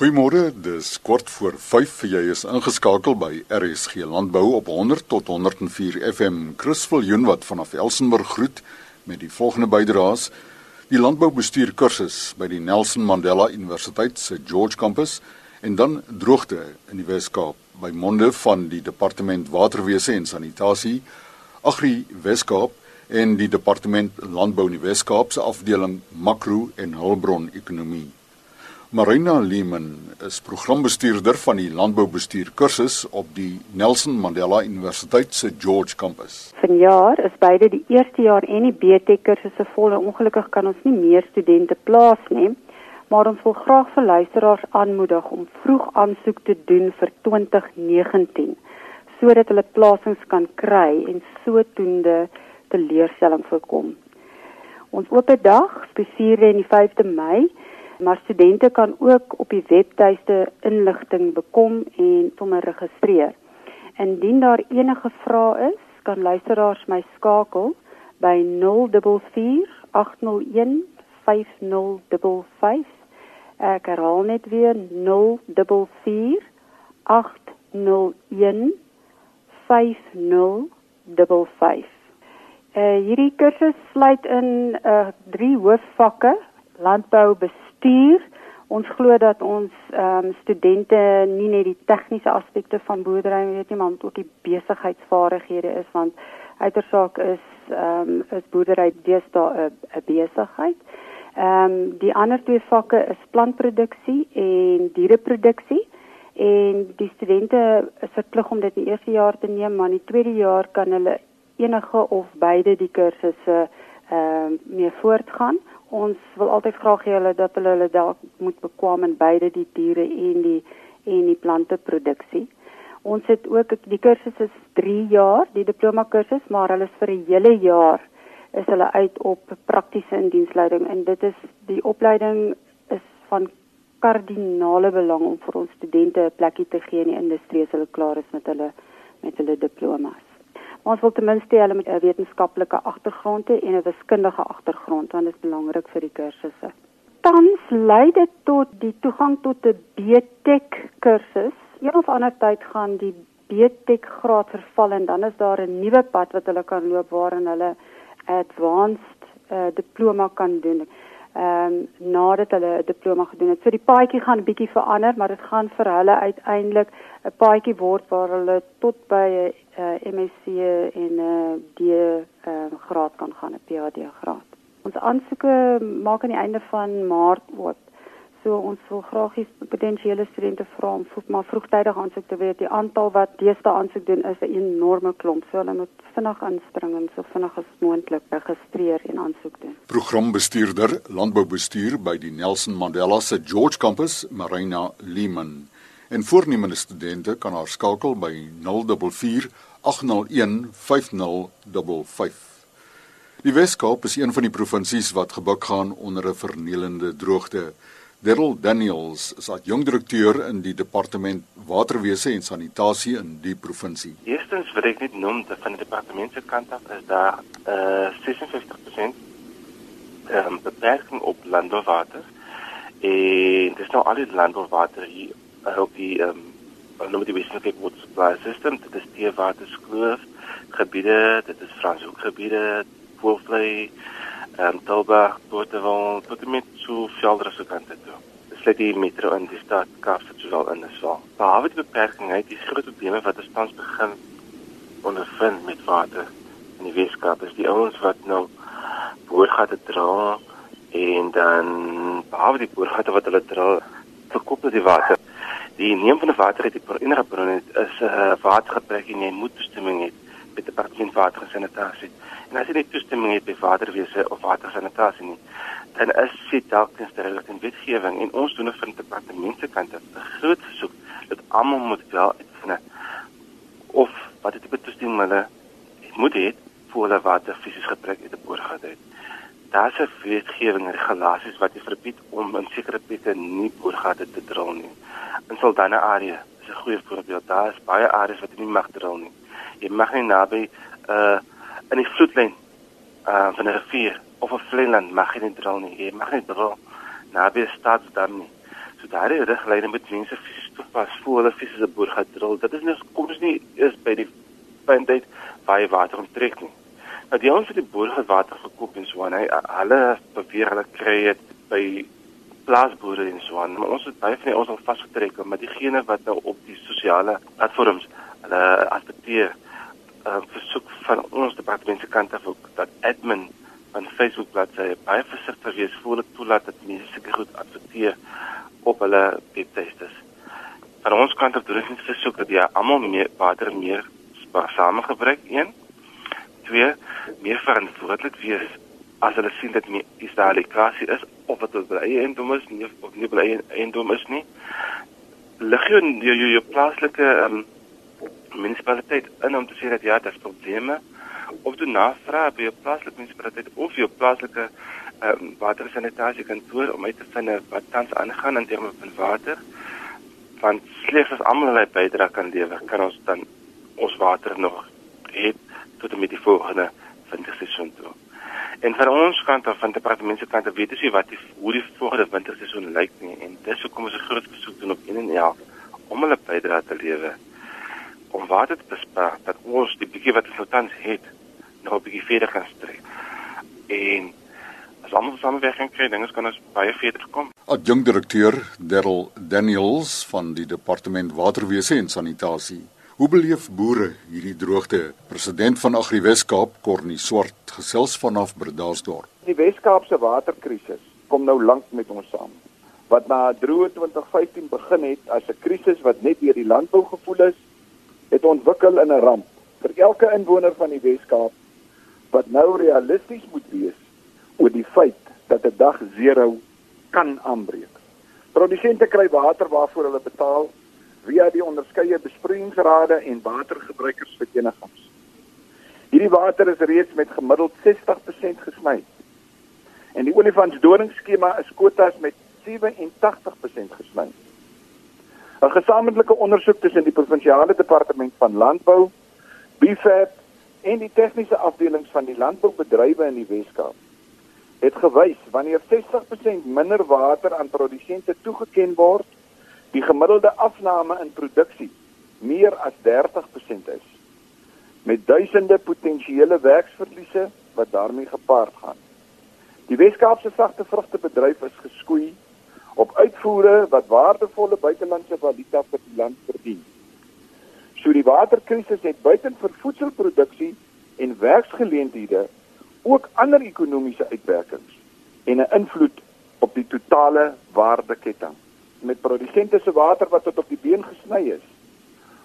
Goeiemôre, dis kort voor 5. Jy is ingeskakel by RSG Landbou op 100 tot 104 FM. Chris Viljoen wat vanaf Elsenburg groet met die volgende bydraes. Die landboubestuur kursus by die Nelson Mandela Universiteit se George Campus en dan droogte in die Wes-Kaap by monde van die Departement Waterwese en Sanitasie, Agri Wes-Kaap en die Departement Landbou in die Wes-Kaap se afdeling Makro en Hulpbron Ekonomie. Marina Leeman is programbestuurder van die landboubestuur kursus op die Nelson Mandela Universiteit se George Campus. Vanjaar is beide die eerste jaar en die BTech kursusse vol en ongelukkig kan ons nie meer studente plaas nie, maar ons wil graag vir luisteraars aanmoedig om vroeg aansoek te doen vir 2019 sodat hulle plasings kan kry en sodoende teleurstelling voorkom. Ons oop dag spesiaal in die 5de Mei maar studente kan ook op die webtuiste inligting bekom en sommer registreer. Indien daar enige vrae is, kan luisteraars my skakel by 044 801 5055. Ek herhaal net weer 044 801 5055. Uh, hierdie kursus sluit in uh, drie hoofvakke: landbou, bestuur. Ons glo dat ons ehm um, studente nie net die tegniese aspekte van boerdery weet nie, maar ook die besigheidsvaardighede is want uiteraard is ehm um, is boerdery deesdae 'n besigheid. Ehm um, die ander twee vakke is plantproduksie en diereproduksie. En die studente is verplig om dit in die eerste jaar te neem, maar in die tweede jaar kan hulle enige of beide die kursusse ehm uh, mee voortgaan ons wil altyd graag hê hulle dat hulle hulle dalk moet bekwam in beide die diere en die en die plante produksie. Ons het ook die kursus is 3 jaar, die diploma kursus, maar hulle is vir 'n hele jaar is hulle uit op praktiese indiensleiding en dit is die opleiding is van kardinale belang om vir ons studente 'n plekkie te gee in die industrie as hulle klaar is met hulle met hulle diplomas. Ons wil ten minste hulle met 'n wetenskaplike agtergrond en 'n wiskundige agtergrond want dit is belangrik vir die kursusse. Tans lei dit tot die toegang tot 'n BTech kursus. Een of ander tyd gaan die BTech graad verval en dan is daar 'n nuwe pad wat hulle kan loop waarin hulle advanced uh, diploma kan doen ehm um, nadat hulle 'n diploma gedoen het. So die paadjie gaan 'n bietjie verander, maar dit gaan vir hulle uiteindelik 'n paadjie word waar hulle tot by 'n uh, eh, MSc en 'n uh, D ehm uh, graad kan gaan, 'n PhD graad. Ons aansoeke maak aan die einde van Maart oop. So ons wil graag hê potensiële studente vra om vroeg, maar vroegtydig aansoek te weet. Die aantal wat deesdae aansoek doen is 'n enorme klomp. So hulle moet vinnig inspring en so vinnig as moontlik registreer en aansoek doen. Programbestuurder Landboubestuur by die Nelson Mandela se George Campus, Marina Leeman. En voornemende studente kan haar skakel by 044 801 5055. Die Weskaap is een van die provinsies wat gebuk gaan onder 'n vernielende droogte. Daryl Daniels is adjunk direkteur in die departement waterwese en sanitasie in die provinsie. Eerstens wil ek net noem dat van die departement se kant af is daar uh, 56% um, beperking op landbouwater en dis nou al die landbouwater hier op die ehm um, nou die wesenlike water supply system dit is die waterskloof gebiede dit is Franshoek gebiede Wolfley ehm um, Tilburg, Portewal, tot en met so veldere se kante toe. Dit sluit die metro in die stad Kaapstad sowel in as wel. Behalwe die beperking het die groot probleme wat ons tans begin ondervind met water in die Weskaap is die ouens wat nou boorgate dra en dan behalwe die boorgate wat hulle dra verkoop hulle die water. Die neem van water uit die enige bron is 'n uh, watergebrek en jy moet toestemming hê met die departement water en sanitasie. En as jy nie toestemming het by waterwese of watersanitasie nie, dan is dit dalk tens ter in wetgewing en ons doen van departement se kant 'n groot versoek dat almal moet wel uitvind of wat dit betoestemming hulle moet hê vir hulle water fisies gebruik 'n boorgat uit. Daar's 'n wetgewing en regulasies wat dit verbied om in sekere plekke nie boorgate te drill nie. In Saldanha area is 'n goeie voorbeeld. Daar is baie areas wat nie mag drill nie. Jy mag nie naby 'n uh, die vloedlyn uh van 'n rivier of 'n vleinland mag jy nie drill nie. Jy mag nie drill naby 'n staatsdam nie. So daardie riglyne moet mense fisies toepas voor hulle fisiese boer gaan dril. Dit is nie kom ons nie is by die punt uit waar jy water onttrek nie. Nou die ouens vir die boer het water gekoop en so aan. Hy hulle beweer hulle kry dit by plaasboere en so aan. Maar ons het baie van die ons al vasgetrek, maar diegene wat nou op die sosiale platforms hulle adverteer uh, versoek van ons departement se kant af ook dat admin van Facebook bladsy baie versigtig wees voor hulle toelaat dat mense seker goed adverteer op hulle webtuistes. Van ons kant af doen ons versoek dat jy almal meer water meer spaarsame gebruik een. Twee, meer verantwoordelik wees as hulle sien dat nie is daar lekasie is of wat dit by eiendom is nie of nie by eiendom is nie. Lig jy jou jou, jou plaaslike um, munisipaliteit in om te sê dat ja, daar is probleme of doen navraag by jou plaaslike munisipaliteit of jou plaaslike um, watersanitasie kantoor om uit te vind wat tans aangaan in terme van water want slegs as almal hulle bydra kan lewer kan ons dan ons water nog hê tot en met die volgende winterseisoen toe. En van ons kant af van departement se kant af weet ons nie wat die hoe die volgende winterseisoen lyk nie en dis hoekom ons 'n groot besoek doen op 1 en 11 om hulle bydra te lewer om water te bespaar dat ons die bietjie wat ons nou tans het nog 'n bietjie verder kan strek. En as almal samewerking kry, dink ons kan ons baie verder kom. Adjunkt direkteur Darryl Daniels van die departement waterwese en sanitasie. Hoe beleef boere hierdie droogte? President van Agri Weskaap, Cornie Swart, gesels vanaf Bredasdorp. Die Weskaapse waterkrisis kom nou lank met ons saam. Wat na 2015 begin het as 'n krisis wat net deur die landbou gevoel is, het ontwikkel in 'n ramp vir elke inwoner van die Weskaap wat nou realisties moet wees oor die feit dat 'n dag 0 kan aanbreek. Produsente kry water waarvoor hulle betaal via die onderskeie besproeiingsrade en watergebruikersverenigings. Hierdie water is reeds met gemiddeld 60% gesny. En die olifantsdoringskema is kwotas met 87% gesny. 'n Gesamentlike ondersoek tussen die provinsiale departement van landbou, BFAP en die tegniese afdelings van die landboubedrywe in die Weskaap het gewys wanneer 60% minder water aan produsente toegeken word, die gemiddelde afname in produksie meer as 30% is met duisende potensiële werksverliese wat daarmee gepaard gaan. Die Weskaapse sagte vrugtebedryf is geskoei op uitvoere wat waardevolle buitelandse valuta vir die land verdien. So die waterkrisis het buiten vir voedselproduksie en werksgeleenthede ook ander ekonomiese uitwerkings en 'n invloed op die totale waardeketting. Met produsente se water wat tot op die been gesny is,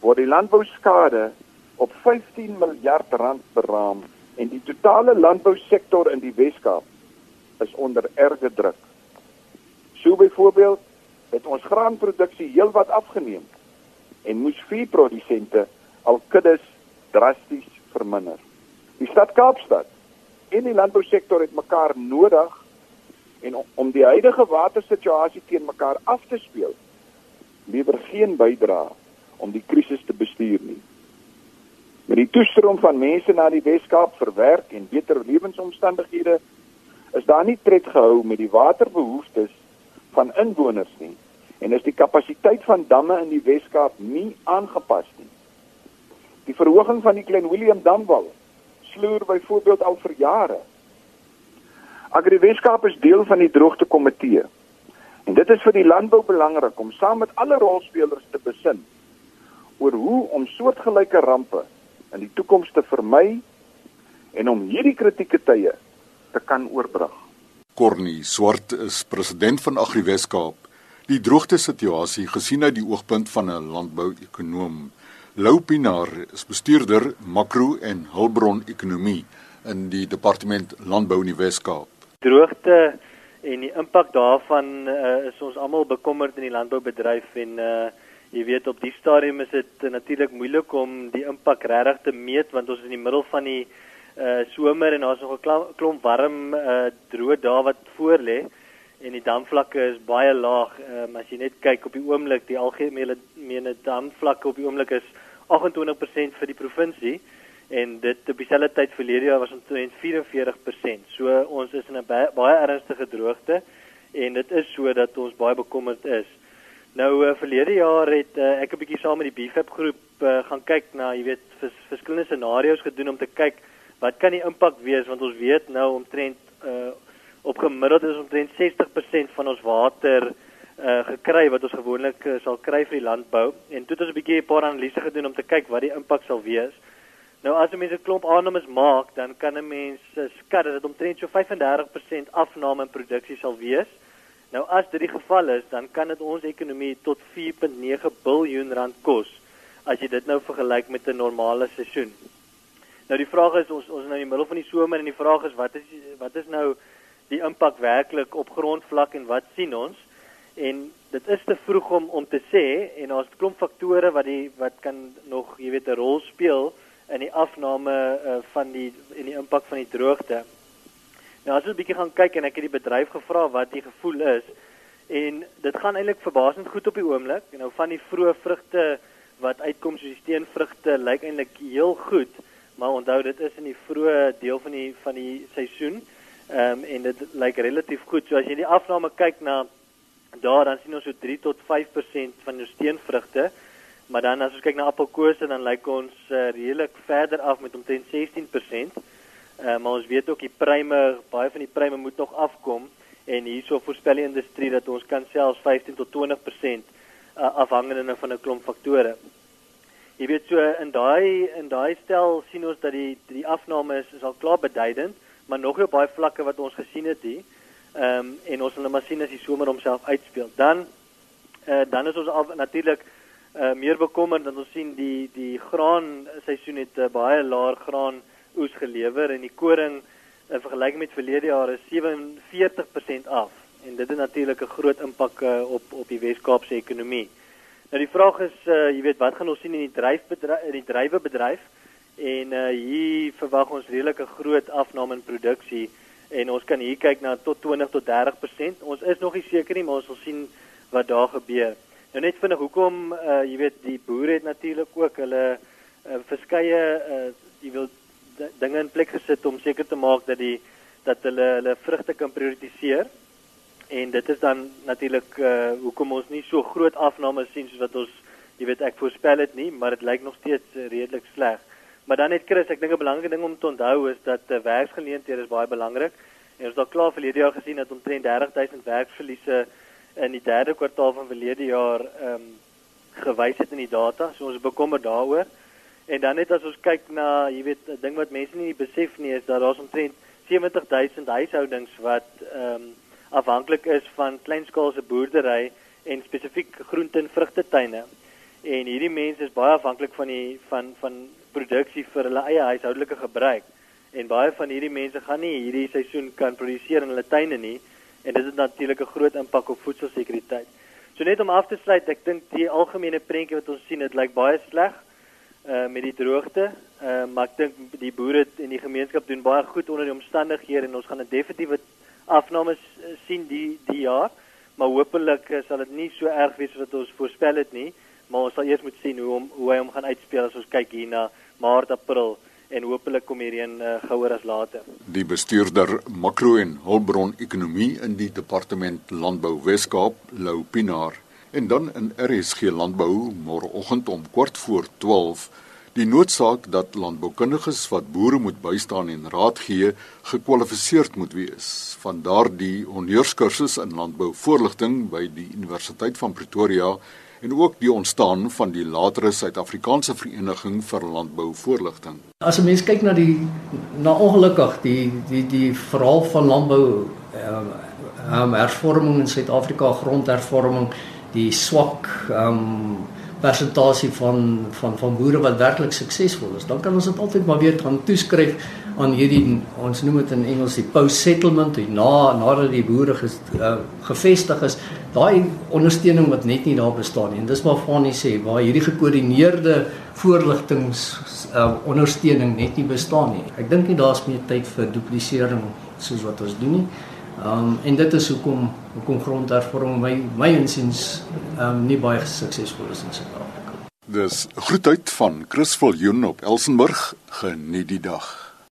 word die landbouskade op 15 miljard rand beraam en die totale landbousektor in die Weskaap is onder erge druk. So byvoorbeeld het ons graanproduksie heelwat afgeneem en moes veeprodusente al kuddes drasties verminder. Die stad Kaapstad en die landbousektor het mekaar nodig en om die huidige watersituasie teen mekaar af te speel lewer geen bydrae om die krisis te bestuur nie. Met die toestroom van mense na die Weskaap vir werk en beter lewensomstandighede is daar nie tred gehou met die waterbehoeftes van inwoners nie en is die kapasiteit van damme in die Weskaap nie aangepas nie. Die verhoging van die Klein Willem Damwal sloer byvoorbeeld al vir jare. Agri Weskaap is deel van die droogtekomitee. En dit is vir die landbou belangrik om saam met alle rolspelers te besin oor hoe om soortgelyke rampe in die toekoms te vermy en om hierdie kritieke tye te kan oorbrug. Cornie Swart is president van Agri Weskaap. Die droogte situasie gesien uit die oogpunt van 'n landbouekonoom Lou Pinaar is bestuurder makro en hulpbron ekonomie in die departement landbou in die Wes-Kaap. Droogte en die impak daarvan uh, is ons almal bekommerd in die landboubedryf en uh, jy weet op die stadium is dit uh, natuurlik moeilik om die impak regtig te meet want ons is in die middel van die uh, somer en daar's nog 'n klomp warm uh, droë dae wat voorlê en die damvlakke is baie laag. Ehm um, as jy net kyk op die oomblik, die algemene damvlakke op die oomblik is 28% vir die provinsie en dit op dieselfde tyd verlede jaar was omtrent 44%. So ons is in 'n baie, baie ernstige droogte en dit is so dat ons baie bekommerd is. Nou uh, verlede jaar het uh, ek 'n bietjie saam met die BFAP groep uh, gaan kyk na, jy weet, vers, verskillende scenario's gedoen om te kyk wat kan die impak wees want ons weet nou omtrent uh, op gemiddeld is omtrent 60% van ons water uh, gekry wat ons gewoonlik uh, sal kry vir die landbou en toe het ons 'n bietjie 'n paar analise gedoen om te kyk wat die impak sal wees. Nou as jy mense klomp aannames maak, dan kan 'n mens uh, skat dat dit omtrent so 35% afname in produksie sal wees. Nou as dit die geval is, dan kan dit ons ekonomie tot 4.9 biljoen rand kos as jy dit nou vergelyk met 'n normale seisoen. Nou die vraag is ons ons is nou in die middel van die somer en die vraag is wat is wat is nou die impak werklik op grondvlak en wat sien ons? En dit is te vroeg om om te sê en daar's 'n klomp faktore wat die wat kan nog, jy weet, 'n rol speel in die afname uh, van die en die impak van die droogte. Nou as ons 'n bietjie gaan kyk en ek het die bedryf gevra wat die gevoel is en dit gaan eintlik verbasend goed op die oomblik. Nou van die vroeë vrugte wat uitkom soos die steenvrugte lyk eintlik heel goed, maar onthou dit is in die vroeë deel van die van die seisoen. Ehm um, en dit lyk relatief goed. So as jy die afname kyk na daar dan sien ons so 3 tot 5% van die steenvrugte. Maar dan as ons kyk na appelkose dan lyk ons uh, redelik verder af met omtrent 16%. Uh, maar ons weet ook die pryme, baie van die pryme moet nog afkom en hierso voorspel die industrie dat ons kan selfs 15 tot 20% uh, afhangende van 'n klomp faktore. Jy weet so in daai in daai stel sien ons dat die die afname is, is al klaar beduidend, maar nog op baie vlakke wat ons gesien het hier. Ehm um, en ons sal maar sien as die somer homself uitspeel. Dan uh, dan is ons al natuurlik uh, meer bekommerd dat ons sien die die graan seisoen het uh, baie laer graan oes gelewer en die koring in vergelyking met verlede jaar is 47% af en dit het natuurlik 'n groot impak uh, op op die Wes-Kaapse ekonomie. Nou die vraag is uh, jy weet wat gaan ons sien in die dryfbedryf in die drywebedryf en uh, hier verwag ons redelik 'n groot afname in produksie en ons kan hier kyk na tot 20 tot 30%. Ons is nog nie seker nie, maar ons wil sien wat daar gebeur. Nou net vinnig hoekom uh, jy weet die boere het natuurlik ook hulle uh, verskeie uh, jy wil dinge in plek gesit om seker te maak dat die dat hulle hulle vrugte kan prioritiseer. En dit is dan natuurlik uh hoekom ons nie so groot afname sien soos wat ons jy weet ek voorspel het nie, maar dit lyk nog steeds uh, redelik sleg. Maar dan net Chris, ek dink 'n belangrike ding om te onthou is dat uh, werksgeleenthede is baie belangrik. En ons het al klaar verlede jaar gesien dat omtrent 30000 werksverliese in die derde kwartaal van verlede jaar ehm um, gewys het in die data. So ons is bekommerd daaroor. En dan net as ons kyk na, jy weet, 'n ding wat mense nie besef nie is dat daar's omtrent 70000 huishoudings wat ehm um, afhanklik is van kleinskaalse boerdery en spesifiek groente en vrugtetuine. En hierdie mense is baie afhanklik van die van van produksie vir hulle eie huishoudelike gebruik. En baie van hierdie mense gaan nie hierdie seisoen kan produseer in hulle tuine nie en dit het natuurlik 'n groot impak op voedselsekuriteit. So net om af te sluit, ek dink die algemene prentjie wat ons sien, dit lyk baie sleg uh met die droogte. Uh maar ek dink die boere en die gemeenskap doen baie goed onder die omstandighede en ons gaan 'n definitiewe afname sien die die jaar. Maar hopelik sal dit nie so erg wees soos wat ons voorspel het nie, maar ons sal eers moet sien hoe hom hoe hy hom gaan uitspeel as ons kyk hier na Maart, April en hopelik kom hierdie een uh, gouer as later. Die bestuurder makro en hulpbron ekonomie in die departement landbou Weskaap, Lou Pinaar en dan in RSG landbou môreoggend om kort voor 12 die noodsaak dat landboukundiges wat boere moet bystaan en raad gee gekwalifiseerd moet wees van daardie honneurskursus in landbou voorligting by die Universiteit van Pretoria en ook die ontstaan van die latere Suid-Afrikaanse Vereniging vir Landbou Voorligting. As 'n mens kyk na die na ongelukkig die die die verhaal van landbou ehm um, hervorming in Suid-Afrika grondhervorming die swak ehm um, persentasie van van van boere wat werklik suksesvol is. Dan kan ons dit altyd maar weer gaan toeskryf aan hierdie ons noem dit in Engels die post settlement, die na nadat die boere ges, uh, gevestig is, daai ondersteuning wat net nie daar bestaan nie. En dis maar van nie sê waar hierdie gekoördineerde voorligtings uh, ondersteuning net nie bestaan nie. Ek dink nie daar's meer tyd vir duplisering soos wat ons doen nie. Ehm um, en dit is hoekom hoekom grondhervorming my my insiens ehm um, nie baie suksesvol is in Suid-Afrika. Dis groetheid van Chris Viljoen op Elsenburg. Geniet die dag.